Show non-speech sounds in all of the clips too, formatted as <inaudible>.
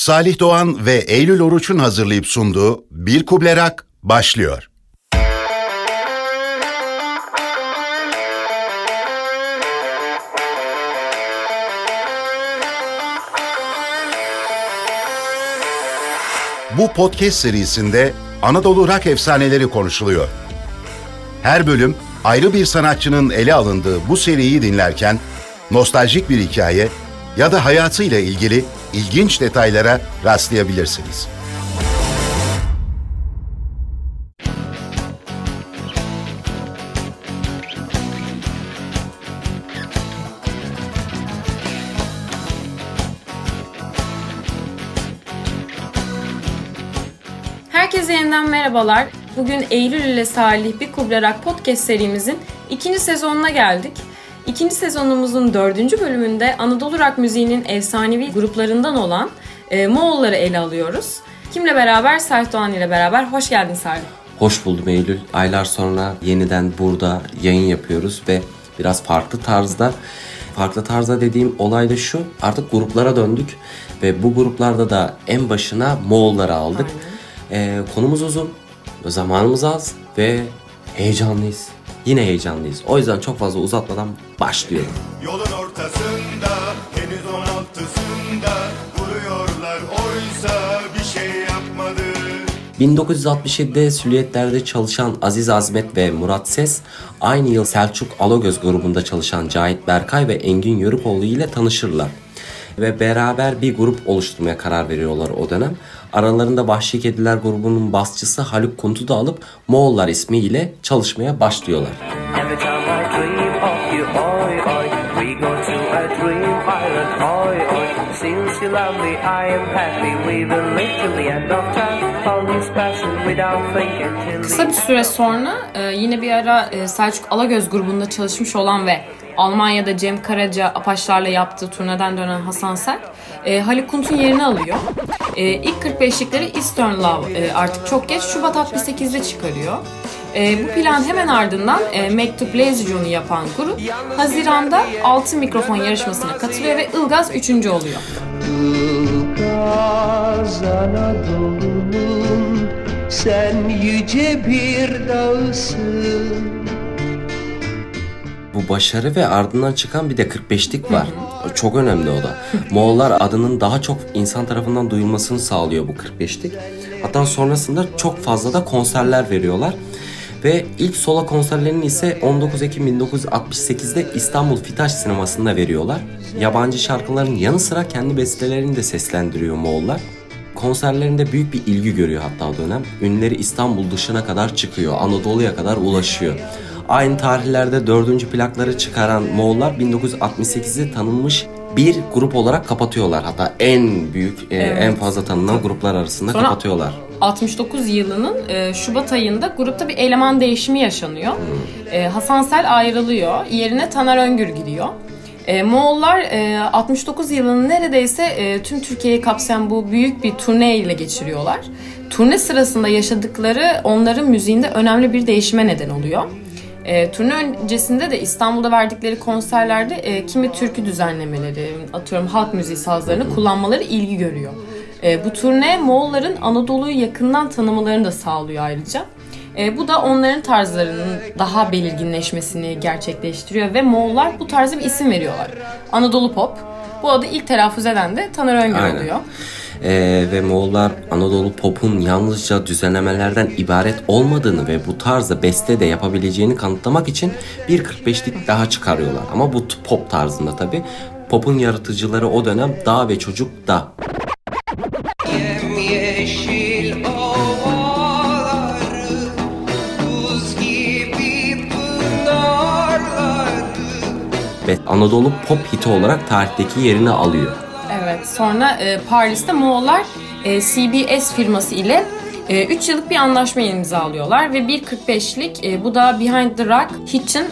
Salih Doğan ve Eylül Oruç'un hazırlayıp sunduğu Bir Kublerak başlıyor. Bu podcast serisinde Anadolu rock efsaneleri konuşuluyor. Her bölüm ayrı bir sanatçının ele alındığı bu seriyi dinlerken nostaljik bir hikaye ya da hayatıyla ilgili ilginç detaylara rastlayabilirsiniz. Herkese yeniden merhabalar. Bugün Eylül ile Salih Bir Kublarak podcast serimizin ikinci sezonuna geldik. İkinci sezonumuzun dördüncü bölümünde Anadolu Rock müziğinin efsanevi gruplarından olan e, Moğolları ele alıyoruz. Kimle beraber? Salih Doğan ile beraber. Hoş geldin Salih. Hoş buldum Eylül. Aylar sonra yeniden burada yayın yapıyoruz ve biraz farklı tarzda farklı tarzda dediğim olay da şu artık gruplara döndük ve bu gruplarda da en başına Moğolları aldık. Ee, konumuz uzun, zamanımız az ve heyecanlıyız. Yine heyecanlıyız. O yüzden çok fazla uzatmadan başlıyorum. Yolun ortasında henüz on altısında vuruyorlar oysa bir şey yapmadı. 1967'de Süliyetler'de çalışan Aziz Azmet ve Murat Ses, aynı yıl Selçuk Alagöz grubunda çalışan Cahit Berkay ve Engin Yörükoğlu ile tanışırlar. Ve beraber bir grup oluşturmaya karar veriyorlar o dönem. Aralarında Vahşi Kediler grubunun basçısı Haluk Kunt'u da alıp Moğollar ismiyle çalışmaya başlıyorlar. Kısa bir süre sonra e, yine bir ara e, Selçuk Alagöz grubunda çalışmış olan ve Almanya'da Cem Karaca Apaçlarla yaptığı turneden dönen Hasan Sert, e, Haluk Kunt'un yerini alıyor. E, ilk 45'likleri Eastern Love e, artık çok geç Şubat 68'de çıkarıyor. E, bu plan hemen ardından e, Mektup Lezyon'u yapan grup Haziran'da altın mikrofon yarışmasına katılıyor ve Ilgaz 3. oluyor. Ilgaz Anadolu'nun sen yüce bir dağısın. Başarı ve ardından çıkan bir de 45'lik var. Çok önemli o da. Moğollar adının daha çok insan tarafından duyulmasını sağlıyor bu 45'lik. Hatta sonrasında çok fazla da konserler veriyorlar. Ve ilk solo konserlerini ise 19 Ekim 1968'de İstanbul Fitaş Sineması'nda veriyorlar. Yabancı şarkıların yanı sıra kendi bestelerini de seslendiriyor Moğollar. Konserlerinde büyük bir ilgi görüyor hatta o dönem. Ünleri İstanbul dışına kadar çıkıyor, Anadolu'ya kadar ulaşıyor. Aynı tarihlerde dördüncü plakları çıkaran Moğollar 1968'de tanınmış bir grup olarak kapatıyorlar. Hatta en büyük, e, en fazla tanınan gruplar arasında Sonra- kapatıyorlar. 69 yılının e, Şubat ayında grupta bir eleman değişimi yaşanıyor. E, Hasan Sel ayrılıyor. Yerine Taner Öngür giriyor. E, Moğollar e, 69 yılını neredeyse e, tüm Türkiye'yi kapsayan bu büyük bir turne ile geçiriyorlar. Turne sırasında yaşadıkları onların müziğinde önemli bir değişime neden oluyor. E, turne öncesinde de İstanbul'da verdikleri konserlerde e, kimi türkü düzenlemeleri, atıyorum halk müziği sazlarını kullanmaları ilgi görüyor. E, bu turne Moğolların Anadolu'yu yakından tanımalarını da sağlıyor ayrıca. E, bu da onların tarzlarının daha belirginleşmesini gerçekleştiriyor ve Moğollar bu tarza bir isim veriyorlar. Anadolu Pop. Bu adı ilk telaffuz eden de Taner Öngör oluyor. Ee, ve Moğollar Anadolu pop'un yalnızca düzenlemelerden ibaret olmadığını ve bu tarzda beste de yapabileceğini kanıtlamak için bir 45'lik daha çıkarıyorlar. Ama bu pop tarzında tabi. Pop'un yaratıcıları o dönem Dağ ve Çocuk da. Ve Anadolu pop hiti olarak tarihteki yerini alıyor. Sonra e, Paris'te Moğollar e, CBS firması ile 3 yıllık bir anlaşma imzalıyorlar ve 1.45'lik e, bu da Behind the Rock için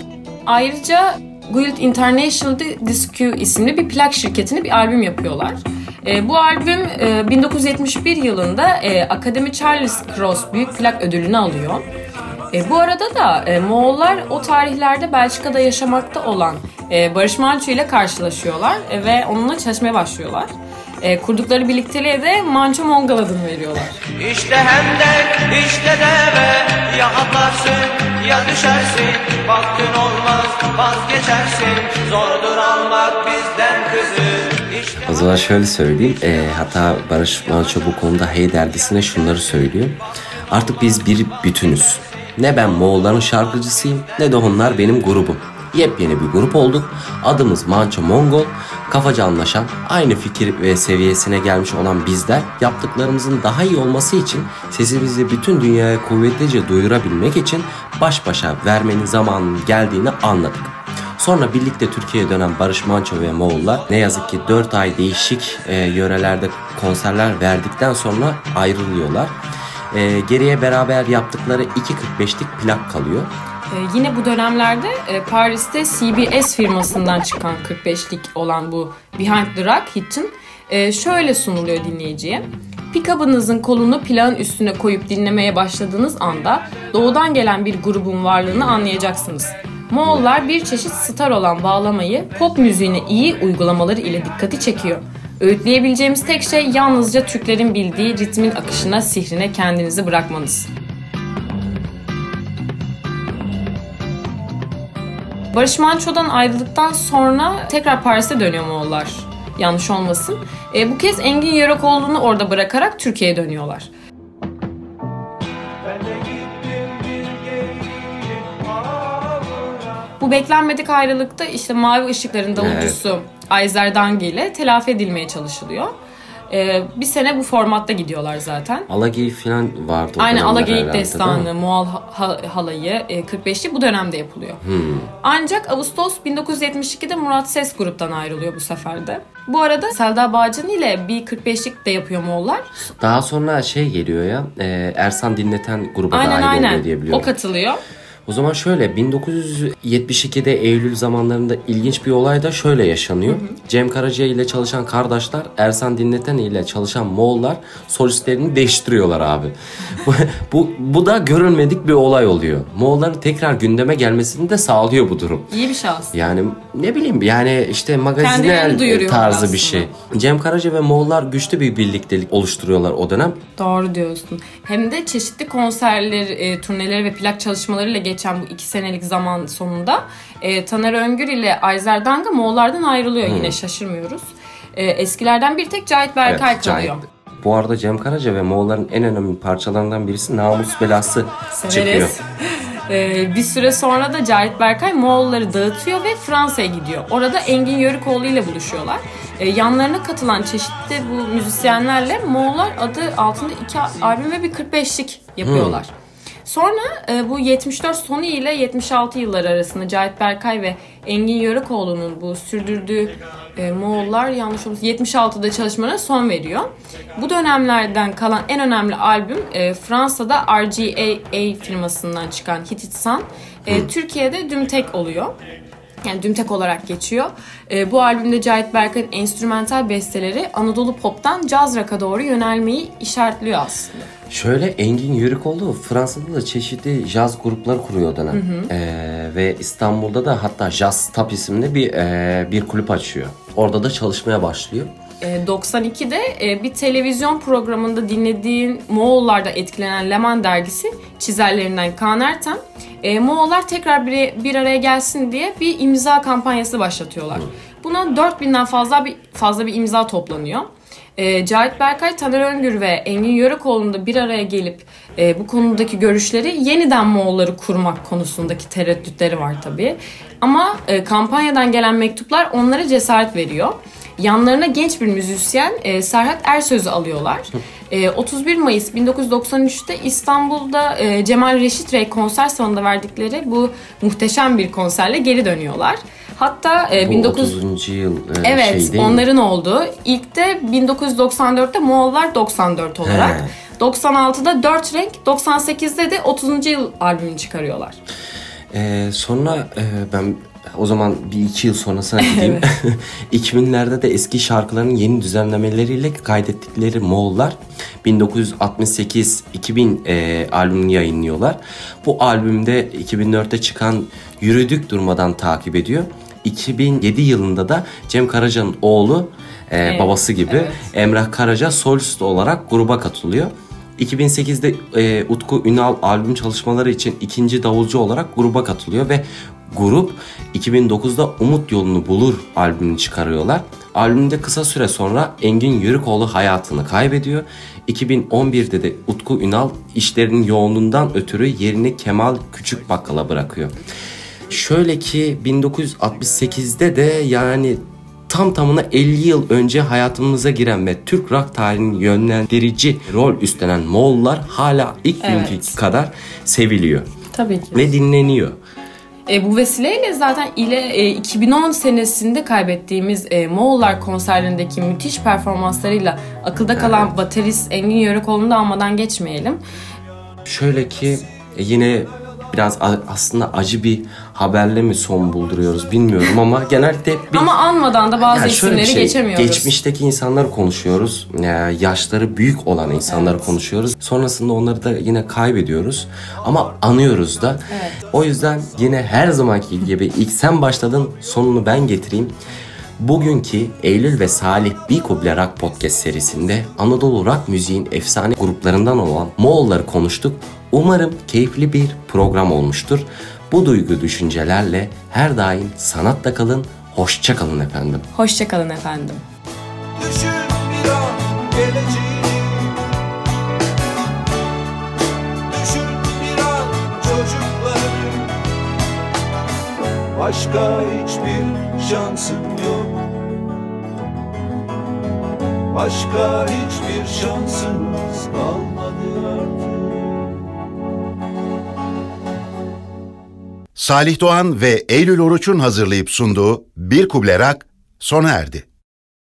ayrıca Guild International Disc isimli bir plak şirketine bir albüm yapıyorlar. E, bu albüm e, 1971 yılında e, Akademi Charles Cross Büyük Plak Ödülünü alıyor. E, bu arada da e, Moğollar o tarihlerde Belçika'da yaşamakta olan e, Barış Manço ile karşılaşıyorlar e, ve onunla çalışmaya başlıyorlar. E, kurdukları birlikteliğe de Manço Mongol adını veriyorlar. İşte hendek, işte deve Ya atlarsın ya düşersin Baktın olmaz vazgeçersin Zordur almak bizden kızı O zaman şöyle söyleyeyim. Ee, hatta Barış Manço bu konuda Hey dergisine şunları söylüyor. Artık biz bir bütünüz. Ne ben Moğolların şarkıcısıyım ne de onlar benim grubum. Yepyeni bir grup olduk. Adımız Manço Mongol. Kafaca anlaşan, aynı fikir ve seviyesine gelmiş olan bizler yaptıklarımızın daha iyi olması için sesimizi bütün dünyaya kuvvetlice duyurabilmek için baş başa vermenin zamanının geldiğini anladık. Sonra birlikte Türkiye'ye dönen Barış Manço ve Moğollar ne yazık ki 4 ay değişik e, yörelerde konserler verdikten sonra ayrılıyorlar. E, geriye beraber yaptıkları 2.45'lik plak kalıyor. E, yine bu dönemlerde e, Paris'te CBS firmasından çıkan 45'lik olan bu Behind the Rock hit'in e, şöyle sunuluyor dinleyiciye. Pickup'ınızın kolunu plağın üstüne koyup dinlemeye başladığınız anda doğudan gelen bir grubun varlığını anlayacaksınız. Moğollar bir çeşit star olan bağlamayı pop müziğine iyi uygulamaları ile dikkati çekiyor. Öğütleyebileceğimiz tek şey yalnızca Türklerin bildiği ritmin akışına, sihrine kendinizi bırakmanız. Barış Manço'dan ayrıldıktan sonra tekrar Paris'e dönüyor Moğollar. Yanlış olmasın. E, bu kez Engin Yörükoğlu'nu orada bırakarak Türkiye'ye dönüyorlar. Bu beklenmedik ayrılıkta işte Mavi Işıkların davulcusu Ayzer Dangi ile telafi edilmeye çalışılıyor. E, bir sene bu formatta gidiyorlar zaten. Alagey falan vardı. Aynen Alageyik Destanı? Moğol ha- halayı e, 45'li bu dönemde yapılıyor. Ancak Ağustos 1972'de Murat Ses gruptan ayrılıyor bu seferde. Bu arada Selda Bağcan ile bir 45'lik de yapıyor Moğollar. Daha sonra şey geliyor ya e, Ersan Dinleten gruba Aynen dahil oluyor aynen. diye biliyorum. O katılıyor. O zaman şöyle 1972'de Eylül zamanlarında ilginç bir olay da şöyle yaşanıyor. Cem Karaca ile çalışan kardeşler Ersan Dinleten ile çalışan Moğollar solistlerini değiştiriyorlar abi. <laughs> bu, bu, bu da görülmedik bir olay oluyor. Moğolların tekrar gündeme gelmesini de sağlıyor bu durum. İyi bir aslında. Yani ne bileyim yani işte magazinel tarzı aslında. bir şey. Cem Karaca ve Moğollar güçlü bir birliktelik oluşturuyorlar o dönem. Doğru diyorsun. Hem de çeşitli konserler, e, turneleri ve plak çalışmalarıyla geçen bu iki senelik zaman sonunda e, Taner Öngür ile Ayzer Danga Moğollardan ayrılıyor yine şaşırmıyoruz. E, eskilerden bir tek Cahit Berkay Evet, kalıyor. Cahit. Bu arada Cem Karaca ve Moğolların en önemli parçalarından birisi Namus Belası çıkıyor. Severiz. <laughs> Ee, bir süre sonra da Cahit Berkay Moğolları dağıtıyor ve Fransa'ya gidiyor. Orada Engin Yörükoğlu ile buluşuyorlar. Ee, yanlarına katılan çeşitli bu müzisyenlerle Moğollar adı altında iki albüm ve bir 45'lik yapıyorlar. Sonra e, bu 74 sonu ile 76 yılları arasında Cahit Berkay ve Engin Yörükoğlu'nun bu sürdürdüğü e, Moğollar yanlış olmasın 76'da çalışmalarına son veriyor. Bu dönemlerden kalan en önemli albüm e, Fransa'da RGA firmasından çıkan Hit It Sun. E, Türkiye'de Dümtek oluyor. Yani Dümtek olarak geçiyor. E, bu albümde Cahit Berkay'ın enstrümantal besteleri Anadolu pop'tan caz rock'a doğru yönelmeyi işaretliyor aslında. Şöyle Engin Yörükoğlu Fransa'da da çeşitli jazz grupları kuruyor o dönem. Ee, ve İstanbul'da da hatta Jazz Tap isimli bir e, bir kulüp açıyor. Orada da çalışmaya başlıyor. E, 92'de e, bir televizyon programında dinlediğin Moğollar'da etkilenen Leman dergisi çizerlerinden Kaan Ertem e, Moğollar tekrar bir, bir araya gelsin diye bir imza kampanyası başlatıyorlar. Buna 4000'den fazla bir fazla bir imza toplanıyor. E, Cahit Berkay, Taner Öngür ve Engin Yörükoğlu'nun da bir araya gelip e, bu konudaki görüşleri yeniden Moğolları kurmak konusundaki tereddütleri var tabii. Ama e, kampanyadan gelen mektuplar onlara cesaret veriyor. Yanlarına genç bir müzisyen e, Serhat Ersöz'ü alıyorlar. E, 31 Mayıs 1993'te İstanbul'da e, Cemal Reşit Rey konser salonunda verdikleri bu muhteşem bir konserle geri dönüyorlar. Hatta e, Bu 19 30. yıl e, Evet, şey değil mi? onların olduğu. İlk de 1994'te Moğollar 94 olarak. 96'da 4 renk, 98'de de 30. yıl albümünü çıkarıyorlar. Ee, sonra e, ben o zaman bir iki yıl sonrasına <laughs> gideyim. 2000'lerde <laughs> de eski şarkıların yeni düzenlemeleriyle kaydettikleri Moğollar 1968-2000 e, albümünü yayınlıyorlar. Bu albümde 2004'te çıkan Yürüdük Durmadan takip ediyor. 2007 yılında da Cem Karaca'nın oğlu e, Evet, babası gibi. evet. Emrah Karaca solist olarak gruba katılıyor. 2008'de e, Utku Ünal albüm çalışmaları için ikinci davulcu olarak gruba katılıyor ve grup 2009'da Umut Yolunu Bulur albümünü çıkarıyorlar. Albümde kısa süre sonra Engin Yörükoğlu hayatını kaybediyor. 2011'de de Utku Ünal işlerinin yoğunluğundan ötürü yerini Kemal Küçük Bakkal'a bırakıyor. Şöyle ki 1968'de de yani tam tamına 50 yıl önce hayatımıza giren ve Türk rock tarihinin yönlendirici rol üstlenen Moğollar hala ilk günkü Evet. kadar seviliyor Tabii ki. ve dinleniyor. E, bu vesileyle zaten ile e, 2010 senesinde kaybettiğimiz e, Moğollar konserlerindeki müthiş performanslarıyla akılda kalan baterist Engin Yörükoğlu'nu da almadan geçmeyelim. Şöyle ki e, yine biraz aslında acı bir haberle mi son bulduruyoruz bilmiyorum ama genelde hep bir Ama anmadan da bazı Yani isimleri şey, geçemiyoruz. Geçmişteki insanları konuşuyoruz. Ya, yaşları büyük olan insanları konuşuyoruz. Sonrasında onları da yine kaybediyoruz. Ama anıyoruz da. O yüzden yine her zamanki gibi ilk sen başladın sonunu ben getireyim. Bugünkü Eylül ve Salih Bir Kuble Rock Podcast serisinde Anadolu Rock müziğin efsane gruplarından olan Moğolları konuştuk. Umarım keyifli bir program olmuştur. Bu duygu düşüncelerle her daim sanatta kalın, hoşça kalın efendim. Hoşçakalın efendim. Düşün bir an çocuklarını Başka hiçbir şansın yok Başka hiçbir şansımız kalmadı artık Salih Doğan ve Eylül Oruç'un hazırlayıp sunduğu Bir Kuble Rock sona erdi.